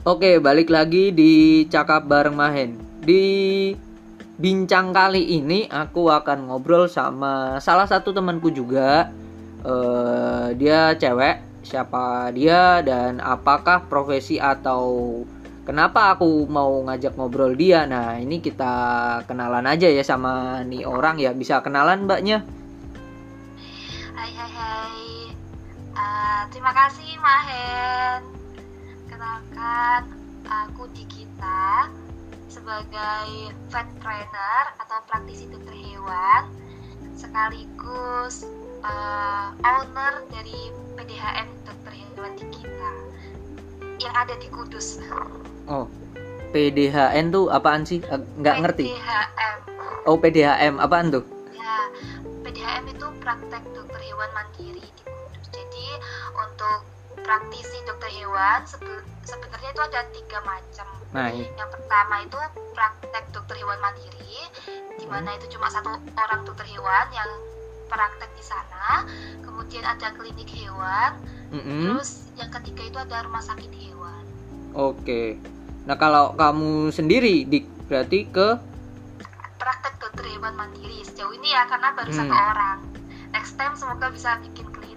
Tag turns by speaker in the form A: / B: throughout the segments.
A: Oke, balik lagi di Cakap Bareng Mahen. Di bincang kali ini aku akan ngobrol sama salah satu temanku juga. Uh, dia cewek, siapa dia dan apakah profesi atau kenapa aku mau ngajak ngobrol dia. Nah, ini kita kenalan aja ya sama nih orang ya. Bisa kenalan mbaknya?
B: Hai hai hai. Uh, terima kasih Mahen perkenalkan aku Dikita sebagai vet trainer atau praktisi dokter hewan sekaligus uh, owner dari PDHM dokter hewan Dikita yang ada di Kudus.
A: Oh, PDHN tuh apaan sih? Nggak ngerti.
B: PDHM.
A: Oh, PDHM apaan tuh?
B: Ya, PDHM itu praktek dokter hewan mandiri di Kudus. Jadi untuk praktisi dokter hewan sebenarnya itu ada tiga macam. Nah, yang pertama itu praktek dokter hewan mandiri, di mana itu cuma satu orang dokter hewan yang praktek di sana. Kemudian ada klinik hewan. Mm -hmm. Terus yang ketiga itu ada rumah sakit hewan.
A: Oke. Nah kalau kamu sendiri, di berarti ke
B: praktek dokter hewan mandiri sejauh ini ya karena baru hmm. satu orang. Next time semoga bisa bikin klinik.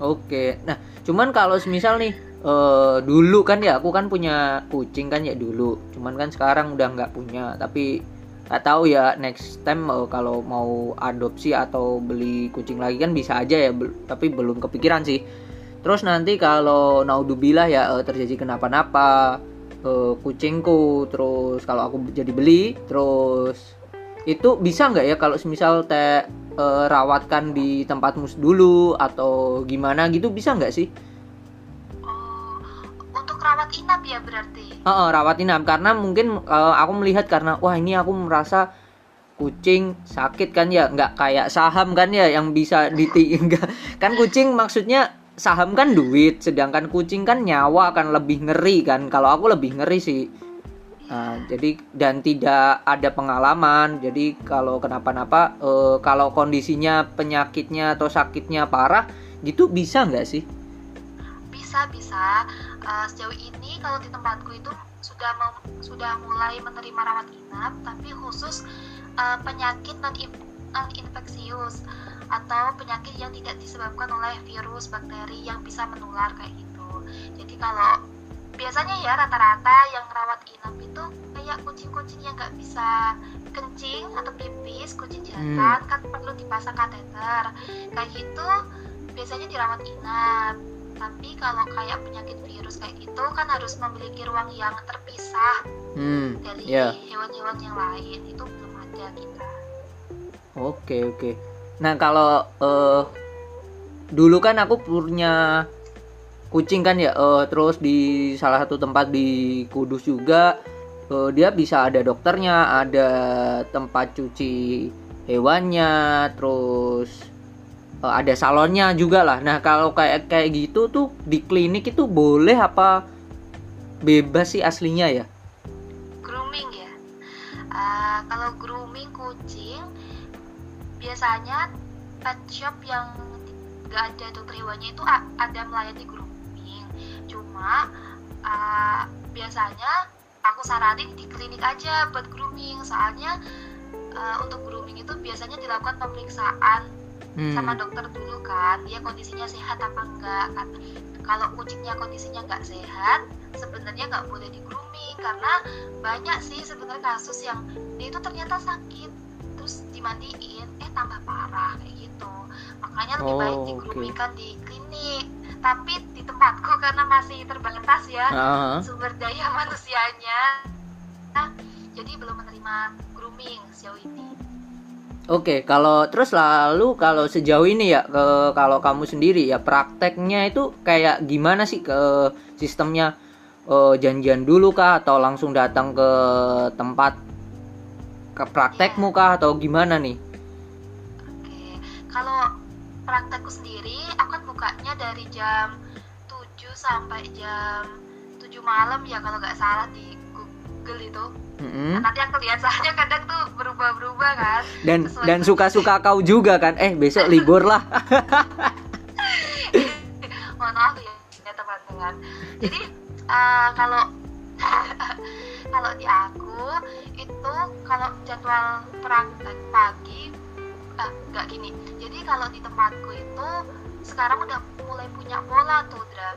A: Oke. Nah cuman kalau misal nih uh, dulu kan ya aku kan punya kucing kan ya dulu. Cuman kan sekarang udah nggak punya. Tapi nggak tahu ya next time uh, kalau mau adopsi atau beli kucing lagi kan bisa aja ya. Be tapi belum kepikiran sih. Terus nanti kalau naudzubillah ya uh, terjadi kenapa-napa uh, kucingku terus kalau aku jadi beli terus itu bisa nggak ya kalau misal teh uh, rawatkan di tempatmu dulu atau gimana gitu bisa nggak sih?
B: Oh, untuk rawat inap ya berarti?
A: Uh, uh, rawat inap karena mungkin uh, aku melihat karena wah ini aku merasa kucing sakit kan ya nggak kayak saham kan ya yang bisa ditinggal kan kucing maksudnya saham kan duit sedangkan kucing kan nyawa akan lebih ngeri kan kalau aku lebih ngeri sih Nah, jadi dan tidak ada pengalaman. Jadi kalau kenapa-napa, e, kalau kondisinya penyakitnya atau sakitnya parah, gitu bisa nggak sih?
B: Bisa bisa. Uh, sejauh ini kalau di tempatku itu sudah sudah mulai menerima rawat inap, tapi khusus uh, penyakit non infeksius atau penyakit yang tidak disebabkan oleh virus, bakteri yang bisa menular kayak gitu. Jadi kalau biasanya ya rata-rata yang rawat inap itu kayak kucing-kucing yang nggak bisa kencing atau pipis kucing jantan hmm. kan perlu dipasang kateter kayak gitu biasanya dirawat inap tapi kalau kayak penyakit virus kayak gitu kan harus memiliki ruang yang terpisah hmm, dari yeah. hewan-hewan yang lain itu belum ada kita
A: oke okay, oke okay. nah kalau uh, dulu kan aku punya kucing kan ya uh, terus di salah satu tempat di Kudus juga uh, dia bisa ada dokternya ada tempat cuci hewannya terus uh, ada salonnya juga lah. Nah kalau kayak kayak gitu tuh di klinik itu boleh apa bebas sih aslinya ya?
B: Grooming ya? Uh, kalau grooming kucing biasanya pet shop yang gak ada dokter hewannya itu ada melayani grooming cuma uh, biasanya aku saranin di klinik aja buat grooming soalnya uh, untuk grooming itu biasanya dilakukan pemeriksaan hmm. sama dokter dulu kan dia kondisinya sehat apa enggak kan kalau kucingnya kondisinya nggak sehat sebenarnya nggak boleh di grooming karena banyak sih sebenarnya kasus yang dia itu ternyata sakit terus dimandiin eh tambah parah kayak gitu makanya lebih oh, baik di grooming okay. kan di klinik tapi di tempatku karena masih terbatas ya uh-huh. sumber daya manusianya nah, jadi belum menerima grooming sejauh ini
A: Oke, okay, kalau terus lalu kalau sejauh ini ya ke kalau kamu sendiri ya prakteknya itu kayak gimana sih ke sistemnya uh, janjian dulu kah atau langsung datang ke tempat ke praktekmu kah atau gimana nih?
B: Oke, kalau praktekku sendiri aku kan bukanya dari jam 7 sampai jam 7 malam ya kalau nggak salah di Google itu. Mm-hmm. nah, nanti aku lihat soalnya kadang tuh berubah-berubah kan.
A: Dan dan suka-suka kau juga kan? Eh besok libur lah.
B: Mohon maaf ya, ya teman-teman jadi uh, kalau kalau di aku itu kalau jadwal praktek pagi ah nggak gini. Jadi kalau di tempatku itu sekarang udah mulai punya pola tuh Dra.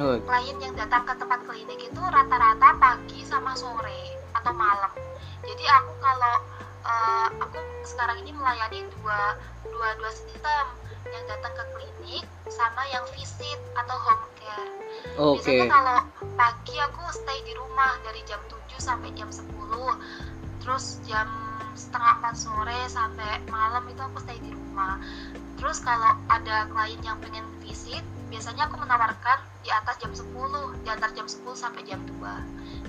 A: Oh,
B: klien yang datang ke tempat klinik itu rata-rata pagi sama sore atau malam. Jadi aku kalau eh, aku sekarang ini melayani dua dua dua sistem yang datang ke klinik sama yang visit atau home care.
A: Oke.
B: biasanya kalau pagi aku stay di rumah dari jam 7 sampai jam 10 terus jam setengah 4 sore sampai malam itu aku stay di rumah terus kalau ada klien yang pengen visit biasanya aku menawarkan di atas jam 10 di antar jam 10 sampai jam 2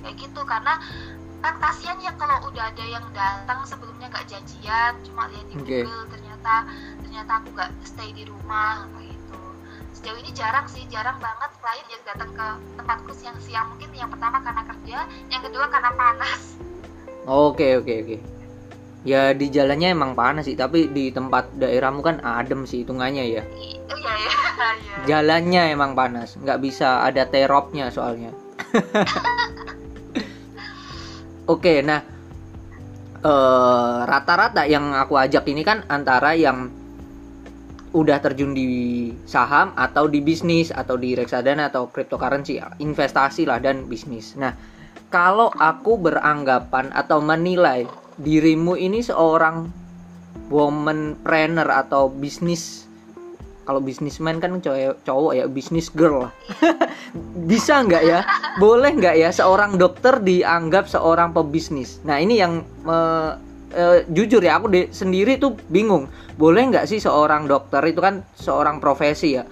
B: kayak gitu karena kan kasihan ya kalau udah ada yang datang sebelumnya nggak janjian cuma lihat di
A: Oke.
B: Google ternyata ternyata aku nggak stay di rumah kayak gitu sejauh ini jarang sih jarang banget klien yang datang ke tempatku siang-siang mungkin yang pertama karena kerja yang kedua karena panas
A: Oke oke oke. Ya di jalannya emang panas sih, tapi di tempat daerahmu kan adem sih hitungannya ya.
B: Iya iya iya
A: Jalannya emang panas, nggak bisa ada teropnya soalnya. Oke, nah eh, rata-rata yang aku ajak ini kan antara yang udah terjun di saham atau di bisnis atau di reksadana atau cryptocurrency ya, investasi lah dan bisnis. Nah, kalau aku beranggapan atau menilai dirimu ini seorang womanpreneur atau bisnis. Kalau bisnisman kan cowok, cowok ya bisnis girl. Lah. bisa nggak ya? Boleh nggak ya seorang dokter dianggap seorang pebisnis? Nah ini yang eh, eh, jujur ya aku de- sendiri tuh bingung. Boleh nggak sih seorang dokter? Itu kan seorang profesi ya.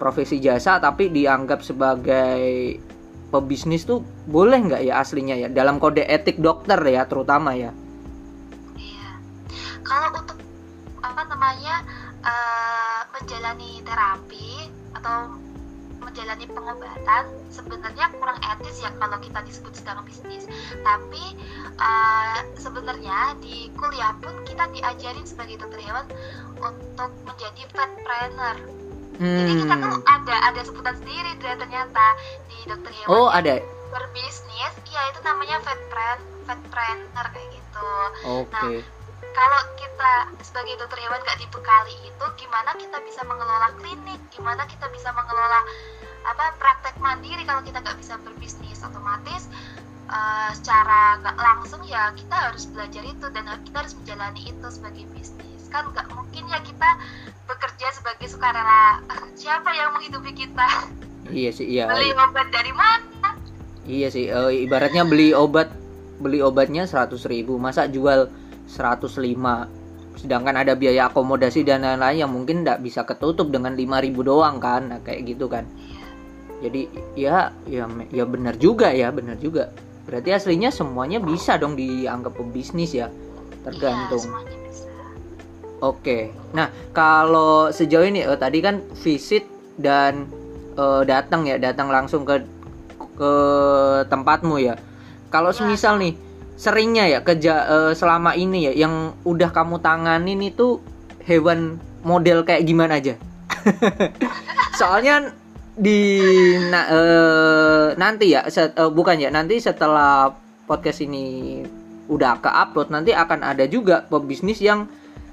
A: Profesi jasa tapi dianggap sebagai pebisnis tuh boleh nggak ya aslinya ya? Dalam kode etik dokter ya terutama ya.
B: Kalau untuk apa namanya eh, menjalani terapi atau menjalani pengobatan sebenarnya kurang etis ya kalau kita disebut sedang bisnis. Tapi eh, sebenarnya di kuliah pun kita diajarin sebagai dokter hewan untuk menjadi vetpreneur. Jadi kita tuh
A: hmm.
B: ada ada sebutan sendiri ternyata di dokter hewan
A: oh ada
B: berbisnis, ya itu namanya vetpren, vetpreneur kayak gitu
A: oke
B: kalau kita sebagai dokter hewan nggak dibekali itu gimana kita bisa mengelola klinik? Gimana kita bisa mengelola apa praktek mandiri kalau kita nggak bisa berbisnis otomatis? Eh, secara nggak langsung ya kita harus belajar itu dan kita harus menjalani itu sebagai bisnis. Kan nggak mungkin ya kita bekerja sebagai sukarela siapa yang menghidupi kita?
A: Iya sih iya.
B: Beli obat dari mana?
A: Iya sih, eh, ibaratnya beli obat beli obatnya 100.000 ribu, masa jual 105 sedangkan ada biaya akomodasi dan lain-lain yang mungkin tidak bisa ketutup dengan 5000 doang kan, nah, kayak gitu kan.
B: Iya.
A: Jadi ya ya ya benar juga ya, benar juga. Berarti aslinya semuanya bisa dong dianggap pebisnis ya, tergantung.
B: Iya, bisa.
A: Oke, nah kalau sejauh ini eh, tadi kan visit dan eh, datang ya, datang langsung ke ke tempatmu ya. Kalau
B: Ya.
A: semisal nih seringnya ya kerja eh, selama ini ya, yang udah kamu tanganin itu hewan model kayak gimana aja? Soalnya di na- eh, nanti ya, set- eh, bukan ya, nanti setelah podcast ini udah ke upload nanti akan ada juga pebisnis yang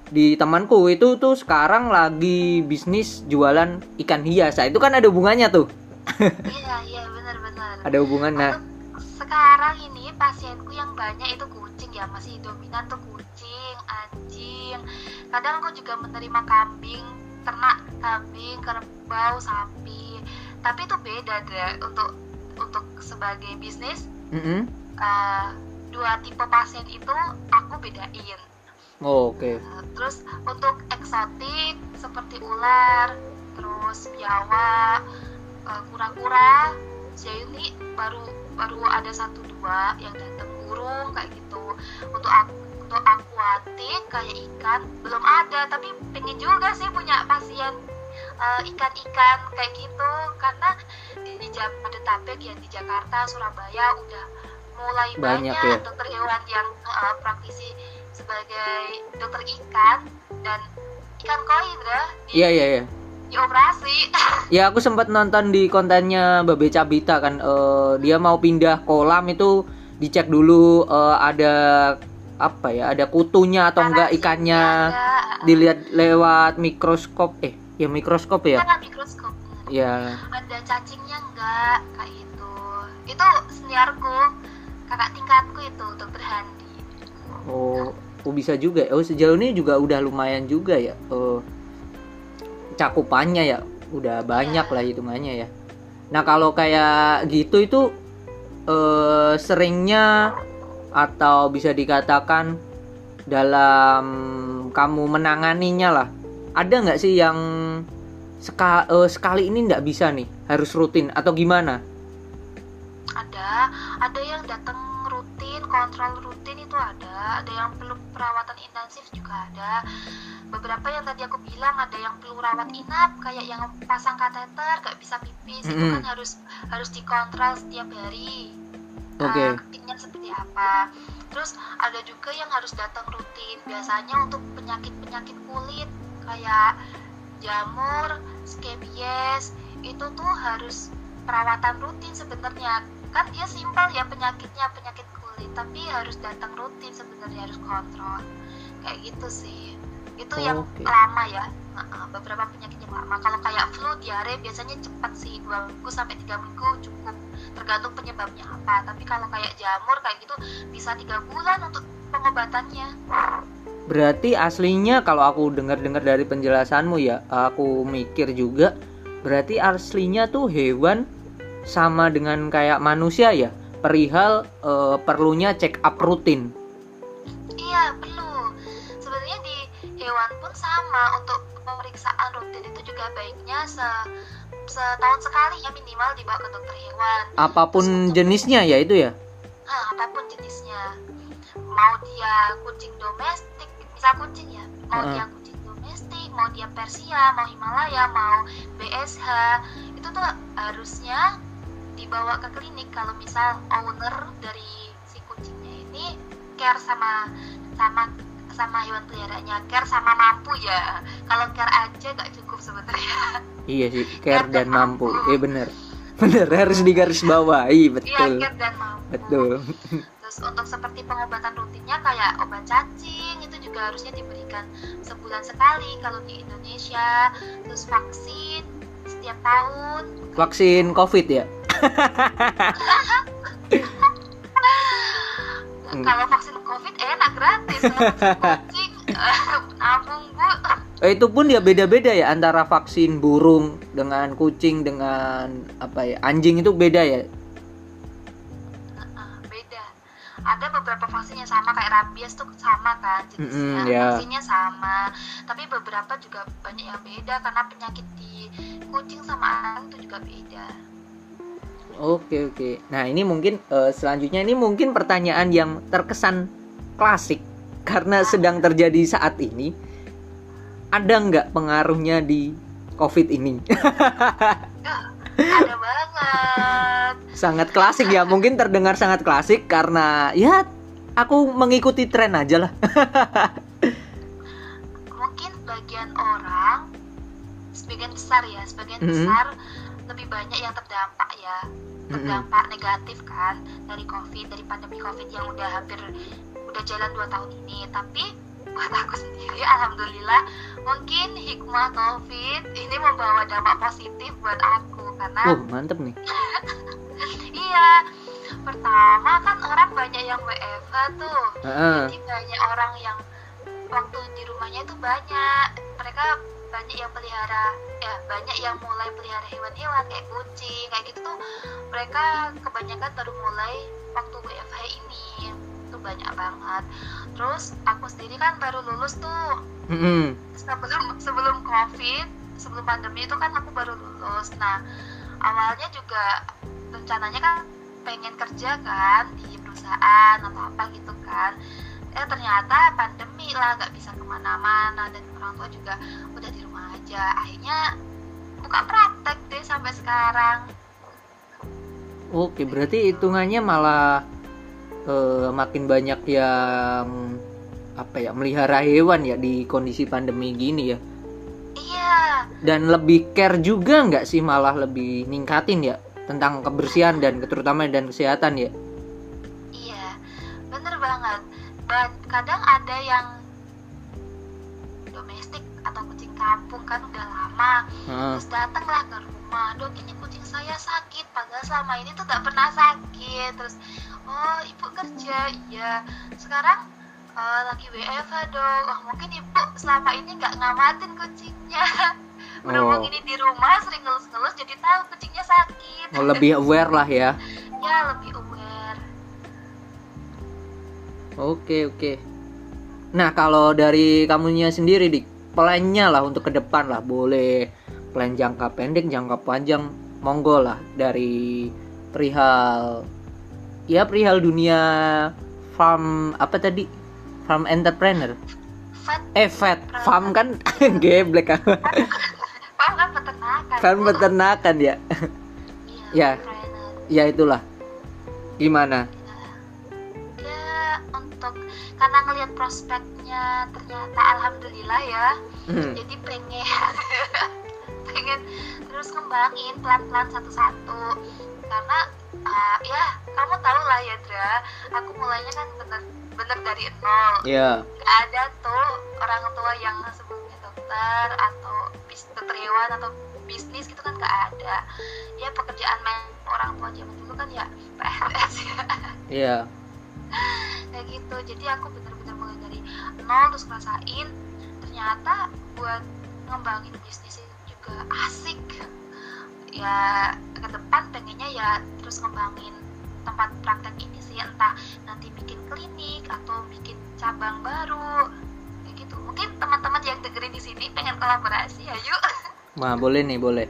A: di temanku itu tuh sekarang lagi bisnis jualan ikan hias. Nah, itu kan ada hubungannya tuh.
B: iya iya benar-benar
A: Ada hubungan. Nah,
B: Untuk sekarang ini pasienku yang banyak itu kucing ya masih dominan tuh kucing anjing kadang aku juga menerima kambing ternak kambing kerbau sapi tapi itu beda deh untuk untuk sebagai bisnis
A: mm-mm.
B: eh, dua tipe pasien itu aku bedain
A: Oh, oke.
B: Eh, terus untuk eksotik seperti ular terus biawak eh, kura-kura ini baru baru ada satu dua yang datang burung kayak gitu untuk ak- untuk akuatik kayak ikan belum ada tapi pengen juga sih punya pasien eh, ikan-ikan kayak gitu karena di, di Jabodetabek ya di Jakarta Surabaya udah mulai
A: Banyak
B: banyak,
A: ya.
B: dokter hewan yang eh, praktisi sebagai dokter ikan dan ikan koi
A: Iya, iya, iya.
B: Ya operasi
A: ya aku sempat nonton di kontennya Babe Cabita kan eh, dia mau pindah kolam itu dicek dulu eh, ada apa ya ada kutunya atau enggak
B: Parasitnya
A: ikannya.
B: enggak.
A: dilihat lewat mikroskop eh ya mikroskop ya?
B: Kan mikroskop.
A: Ya.
B: Ada cacingnya enggak? Kayak gitu. Itu seniorku kakak tingkatku itu dokter Handi.
A: Oh, oh bisa juga oh sejauh ini juga udah lumayan juga ya oh cakupannya ya. Udah banyak lah hitungannya ya. Nah kalau kayak gitu itu eh, seringnya atau bisa dikatakan dalam kamu menanganinya lah. Ada nggak sih yang seka- eh, sekali ini nggak bisa nih harus rutin atau gimana?
B: Ada. Ada yang datang rutin kontrol rutin itu ada ada yang perlu perawatan intensif juga ada beberapa yang tadi aku bilang ada yang perlu rawat inap kayak yang pasang kateter gak bisa pipis itu
A: Mm-mm.
B: kan harus harus dikontrol setiap hari
A: Oke.
B: uh, ketiknya seperti apa terus ada juga yang harus datang rutin biasanya untuk penyakit-penyakit kulit kayak jamur, scabies itu tuh harus perawatan rutin sebenarnya kan dia simpel ya penyakitnya penyakit kulit tapi harus datang rutin sebenarnya harus kontrol. Kayak gitu sih. Itu yang
A: Oke.
B: lama ya. Beberapa penyakit yang lama. Kalau kayak flu diare biasanya cepat sih. Dua minggu sampai tiga minggu cukup. Tergantung penyebabnya apa. Tapi kalau kayak jamur kayak gitu bisa tiga bulan untuk pengobatannya.
A: Berarti aslinya kalau aku dengar-dengar dari penjelasanmu ya, aku mikir juga berarti aslinya tuh hewan sama dengan kayak manusia ya, perihal eh, perlunya check up rutin.
B: iya perlu sebenarnya di hewan pun sama untuk pemeriksaan rutin itu juga baiknya se setahun sekali ya minimal dibawa ke dokter hewan
A: Apa pun jenisnya ya itu ya.
B: nah, apa pun jenisnya mau dia kucing domestik misal kucing ya mau
A: Heeh.
B: dia kucing domestik mau dia Persia mau Himalaya mau BSH itu tuh harusnya dibawa ke klinik kalau misal owner dari si kucingnya ini care sama sama sama hewan peliharanya care sama mampu ya kalau care aja gak cukup sebenarnya
A: Iya sih, care dan mampu. Eh bener. Bener harus digaris bawahi,
B: iya
A: betul.
B: care dan mampu
A: Betul.
B: Terus untuk seperti pengobatan rutinnya kayak obat cacing itu juga harusnya diberikan sebulan sekali kalau di Indonesia. Terus vaksin setiap tahun.
A: Vaksin Covid ya. Hmm.
B: Kalau vaksin COVID enak gratis. Kucing nabung bu.
A: Eh, itu pun ya beda-beda ya antara vaksin burung dengan kucing dengan apa ya anjing itu beda ya.
B: Beda. Ada beberapa vaksin yang sama kayak rabies tuh sama kan jenisnya,
A: Mm-mm, ya.
B: vaksinnya sama. Tapi beberapa juga banyak yang beda karena penyakit di kucing sama anjing itu juga beda.
A: Oke oke. Nah ini mungkin eh, selanjutnya ini mungkin pertanyaan yang terkesan klasik karena sedang terjadi saat ini. Ada nggak pengaruhnya di COVID ini?
B: Ada banget.
A: sangat klasik ya. Mungkin terdengar sangat klasik karena ya aku mengikuti tren aja lah.
B: Mungkin bagian orang sebagian besar ya, sebagian
A: Mhm.
B: besar lebih banyak yang terdampak ya. Terdampak negatif kan dari Covid, dari pandemi Covid yang udah hampir udah jalan 2 tahun ini. Tapi buat aku sendiri alhamdulillah mungkin hikmah Covid ini membawa dampak positif buat aku karena
A: Oh mantep nih.
B: iya pertama kan orang banyak yang WFH tuh
A: Heeh.
B: jadi banyak orang yang waktu di rumahnya itu banyak mereka banyak yang pelihara ya banyak yang mulai pelihara hewan-hewan kayak kucing kayak gitu tuh mereka kebanyakan baru mulai waktu WFH ini. Itu banyak banget. Terus aku sendiri kan baru lulus tuh. Sebelum sebelum covid sebelum pandemi itu kan aku baru lulus. Nah awalnya juga rencananya kan pengen kerja kan di perusahaan atau apa gitu kan eh ternyata pandemi lah nggak bisa ke mana-mana dan orang tua juga udah di rumah aja. Akhirnya buka praktek deh sampai sekarang.
A: Oke, berarti hitungannya malah eh, makin banyak yang apa ya melihara hewan ya di kondisi pandemi gini ya.
B: iya.
A: Dan lebih care juga nggak sih malah lebih ningkatin ya tentang kebersihan dan terutama dan kesehatan ya?
B: Iya bener banget dan kadang ada yang domestik atau kucing kampung kan udah lama
A: Heeh.
B: terus datanglah ke rumah dok ini kucing saya sakit padahal selama ini tuh gak pernah sakit. Terus oh ibu kerja. Iya sekarang eh, lagi WFH dok. Oh, mungkin ibu selama ini nggak ngamatin kucingnya. Berhubung
A: Oh.
B: ini di rumah sering ngelus-ngelus jadi tahu kucingnya sakit.
A: Mau lebih aware lah ya.
B: Ya lebih aware
A: Oke oke. Nah kalau dari kamunya sendiri dik, plannya lah untuk ke depan lah boleh plan jangka pendek, jangka panjang, monggo lah dari perihal ya perihal dunia farm apa tadi farm entrepreneur.
B: fat
A: Eh vet farm kan geblek kan.
B: paham kan peternakan
A: farm peternakan ya.
B: iya
A: Ya. Ya itulah. Gimana?
B: Karena ngelihat prospeknya ternyata alhamdulillah ya
A: Hmm.
B: jadi pengen pengen terus ngembangin pelan-pelan satu-satu karena ah, ya kamu tahu lah ya Dra aku mulainya kan bener bener dari nol
A: Ya.
B: Gak ada tuh orang tua yang sebelumnya dokter atau bis dokter hewan atau bisnis gitu kan gak ada ya pekerjaan main orang tua zaman dulu kan ya PNS ya
A: Iya.
B: kayak gitu. Jadi aku bener-bener mulai dari nol terus ngerasain ternyata buat ngembangin bisnis itu juga asik. Ya ke depan pengennya ya terus ngembangin tempat praktek ini sih. Entah nanti bikin klinik atau bikin cabang baru kayak gitu. Mungkin teman-teman yang dengerin di sini pengen kolaborasi ya yuk.
A: Nah, boleh nih, boleh.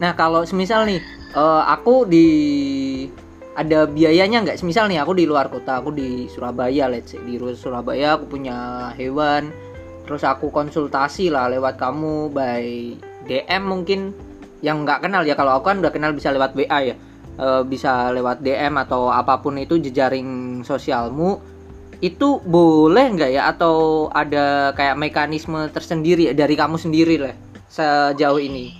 A: Nah, kalau semisal nih, eh, aku di ada biayanya nggak? Semisal nih, aku di luar kota, aku di Surabaya, let's say di Surabaya, aku punya hewan, terus aku konsultasi lah lewat kamu by DM mungkin yang nggak kenal ya. Kalau aku kan udah kenal bisa lewat WA ya, Eh, bisa lewat DM atau apa pun itu jejaring sosialmu. Itu boleh nggak ya? Atau ada kayak mekanisme tersendiri ya dari kamu sendiri lah sejauh ini?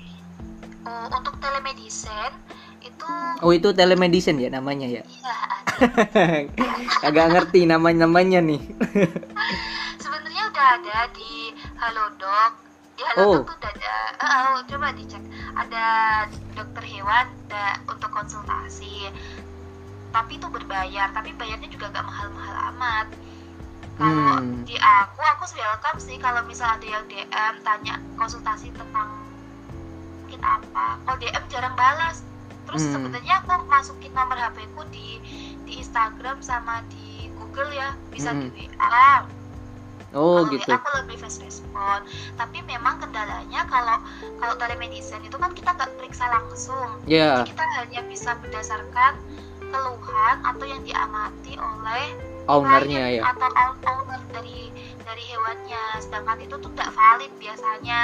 B: Oh, untuk telemedicine
A: Oh itu telemedicine ya namanya ya?
B: iya
A: Agak ngerti namanya-namanya nih.
B: sebenarnya udah ada di Halodoc di
A: Oh.
B: Halodoc tuh udah ada oh, coba dicek ada dokter hewan da- untuk konsultasi tapi itu berbayar tapi bayarnya juga gak mahal-mahal amat kalau
A: Hmm.
B: di aku aku welcome sih kalau misal ada yang DM tanya konsultasi tentang mungkin apa kalau DM jarang balas terus
A: Hmm.
B: sebenarnya aku masukin nomor HP ku di di Instagram sama di Google ya bisa
A: Hmm.
B: di WA
A: Oh
B: kalau
A: gitu.
B: WA aku lebih fast respon tapi memang kendalanya kalau kalau telemedicine itu kan kita nggak periksa langsung
A: Ya,
B: jadi kita hanya bisa berdasarkan keluhan atau yang diamati oleh
A: ownernya ya.
B: atau own- owner dari dari hewannya sedangkan itu tuh tidak valid biasanya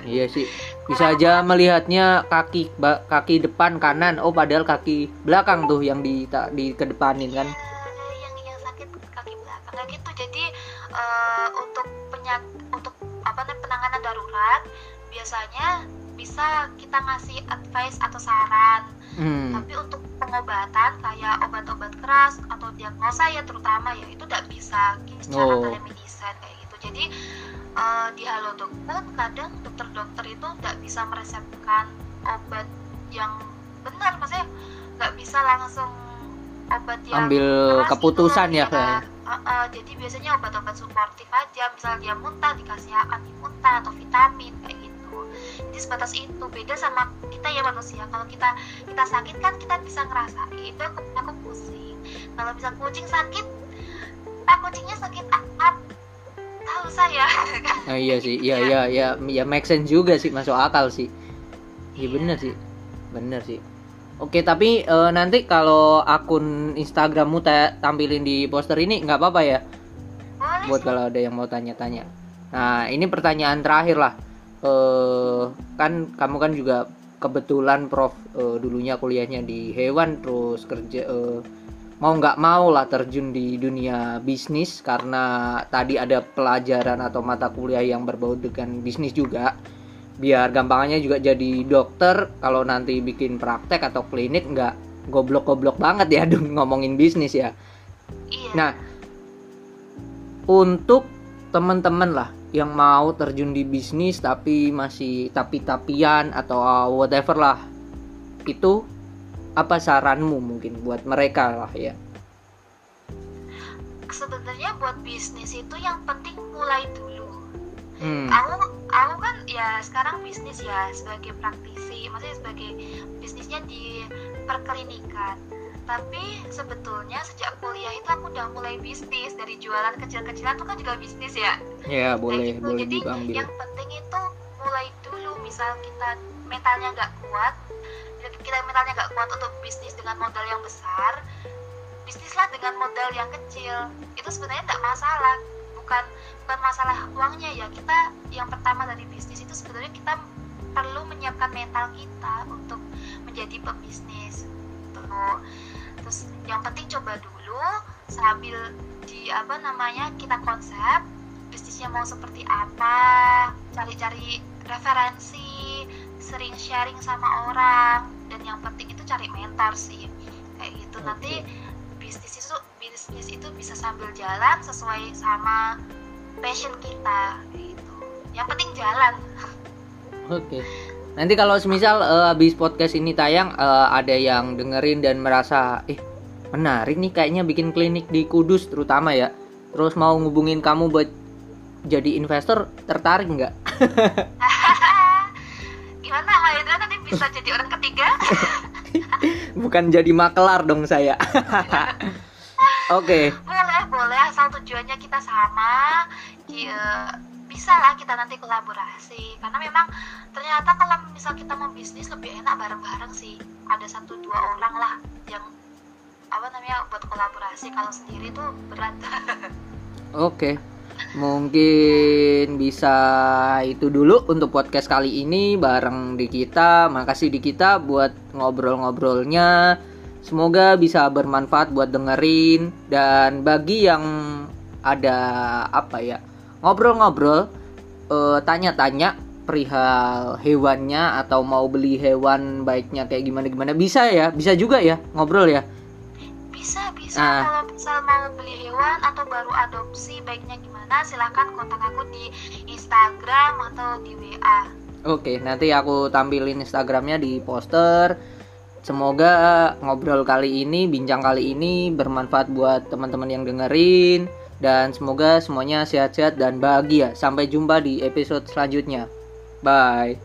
A: Iya sih. Bisa aja melihatnya kaki kaki depan kanan. Oh padahal kaki belakang tuh yang di di kedepanin kan.
B: Ya, yang yang sakit kaki belakang kayak gitu jadi eh, untuk penyak untuk apa namanya penanganan darurat biasanya bisa kita ngasih advice atau saran
A: Hmm.
B: tapi untuk pengobatan kayak obat-obat keras atau diagnosa ya terutama ya itu tidak bisa secara
A: Oh.
B: telemedicine kayak gitu jadi eh, di Halodoc pun kadang dokter-dokter itu tidak bisa meresepkan obat yang benar maksudnya nggak bisa langsung obat yang
A: Ambil
B: keras
A: keputusan
B: gitu,
A: ya, kayak.
B: Eh, eh, jadi biasanya obat-obat suportif aja misalnya dia muntah dikasih anti muntah atau vitamin kayak gitu jadi sebatas itu beda sama kita ya manusia kalau kita kita sakit kan kita bisa ngerasain itu aku, aku pusing kalau bisa kucing sakit pak kucingnya sakit apa tahu saya
A: Oh, iya sih. Iya iya iya ya make sense juga sih masuk akal sih. Iya bener sih. Bener sih. Oke, tapi eh, nanti kalau akun Instagrammu ta- tampilin di poster ini nggak apa-apa ya?
B: boleh
A: buat kalau ada yang mau tanya-tanya. Nah, ini pertanyaan terakhir lah. Eh kan kamu kan juga kebetulan Prof eh, dulunya kuliahnya di hewan terus kerja eh, mau nggak mau lah terjun di dunia bisnis karena tadi ada pelajaran atau mata kuliah yang berbau dengan bisnis juga. Biar gampangnya juga jadi dokter kalau nanti bikin praktek atau klinik nggak goblok-goblok banget ya dong ngomongin bisnis ya.
B: Iya.
A: Nah untuk teman-teman lah yang mau terjun di bisnis tapi masih tapi-tapian atau whatever lah. Itu apa saranmu mungkin buat mereka lah ya?
B: Sebenarnya buat bisnis itu yang penting mulai dulu.
A: Hmm.
B: aku aku kan ya sekarang bisnis ya sebagai praktisi maksudnya sebagai bisnisnya di perklinikan tapi sebetulnya sejak kuliah itu aku udah mulai bisnis. Dari jualan kecil-kecilan itu kan juga bisnis ya?
A: Ya boleh
B: gitu.
A: boleh
B: jadi
A: diambil.
B: yang penting itu mulai dulu. Misal kita mentalnya nggak kuat kita mentalnya nggak kuat untuk bisnis dengan modal yang besar bisnislah dengan modal yang kecil. Itu sebenarnya tidak masalah. Bukan bukan masalah uangnya ya. Kita yang pertama dari bisnis itu sebenarnya kita perlu menyiapkan mental kita untuk menjadi pebisnis. Tuh terus yang penting coba dulu sambil di apa namanya kita konsep bisnisnya mau seperti apa cari-cari referensi sering sharing sama orang dan yang penting itu cari mentor sih. Kayak gitu. Nanti bisnis itu bisnis itu bisa sambil jalan sesuai sama passion kita gitu. Yang penting jalan.
A: Oke. Nanti kalau semisal eh, habis podcast ini tayang eh, ada yang dengerin dan merasa eh menarik nih kayaknya bikin klinik di Kudus terutama ya. Terus mau ngubungin kamu buat jadi investor tertarik nggak?
B: gimana Mahendra nanti bisa jadi orang ketiga
A: Bukan jadi makelar dong saya. Oke.
B: boleh boleh asal tujuannya kita sama ya, bisa lah kita nanti kolaborasi karena memang ternyata kalau misal kita mau bisnis lebih enak bareng-bareng sih ada satu dua orang lah yang apa namanya buat kolaborasi kalau sendiri tuh berat
A: Oke. Mungkin bisa itu dulu untuk podcast kali ini bareng di kita. Makasih di kita buat ngobrol-ngobrolnya. Semoga bisa bermanfaat buat dengerin dan bagi yang ada apa ya ngobrol-ngobrol eh, tanya-tanya perihal hewannya atau mau beli hewan baiknya kayak gimana gimana bisa ya bisa juga ya ngobrol ya
B: bisa bisa
A: Ah.
B: kalau misal mau beli hewan atau baru adopsi baiknya gimana silahkan kontak aku di Instagram atau di WA
A: Oke, nanti aku tampilin Instagramnya di poster. Semoga ngobrol kali ini, bincang kali ini bermanfaat buat teman-teman yang dengerin. Dan semoga semuanya sehat-sehat dan bahagia. Sampai jumpa di episode selanjutnya. Bye.